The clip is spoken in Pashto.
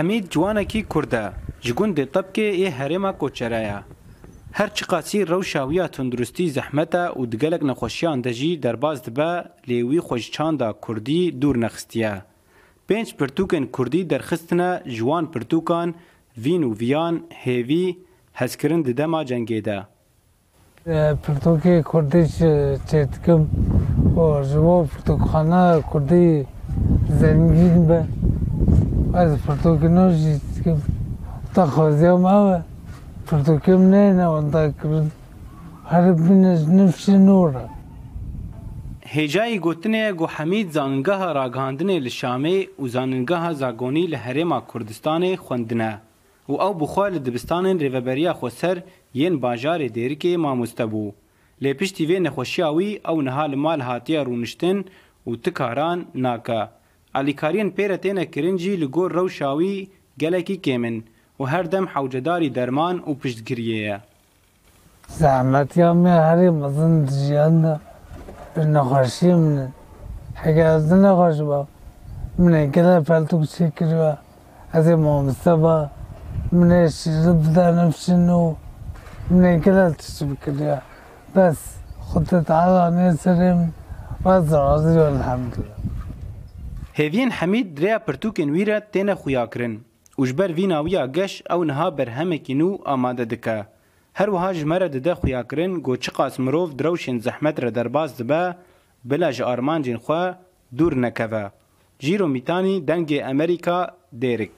Hemîd ciwanekî Kurd e ji gundê Tebkê ê herêma Koçerê ye. Her çi qasî rewşa wî ya tunduristî zehmet e û di gelek nexweşiyan de jî derbas dibe lê wî xwe ji çanda Kurdî dûr nexistiye. Pênc pirtûkên Kurdî derxistine ji wan pirtûkan vîn û viyan hêvî hezkirin di dema cengê de. Pirtûkê Kurdî çê dikim û ji bo pirtûkxana Kurdî zengîn be. از پرتوکنوش که تا خوزیم اوه پرتوکم نه نه وانتا کرد هر بینش نفشی نوره هجای گوتنه گو حمید زانگاه راگاندنه لشامه و زانگاه زاگونی لحرما کردستان خوندنه و او بخواه لدبستان ریوبریا خوسر ین باجار دیرکه ماموسته بو لپشتی وی نخوشیاوی او نهال مال هاتیه رونشتن و تکاران ناکه الیکارین پیر تین کرنجی لگور رو شاوی گلکی کمن و هر دم حوجداری درمان و پشتگریه یه زحمت یا می هری مزن جیان ده به نخوشی منه حقی از دن نخوش با من گل پلتو کچه کری با از مامسته با من شیرب دنم شنو من گل تشب کری بس خودت علا نیسریم و از راضی و الحمدلله Hêviyên Hemîd rêya pirtûkên wî re têne xuyakirin û ji ber vînawiya geş ew niha berhemekî nû amade dike. Her wiha ji me re dide xuyakirin got çi qas mirov di rewşên zehmet re derbas dibe, bila ji armancên xwe dûr nekeve. Jîro Mîtanî dengê Amerîka dêrik.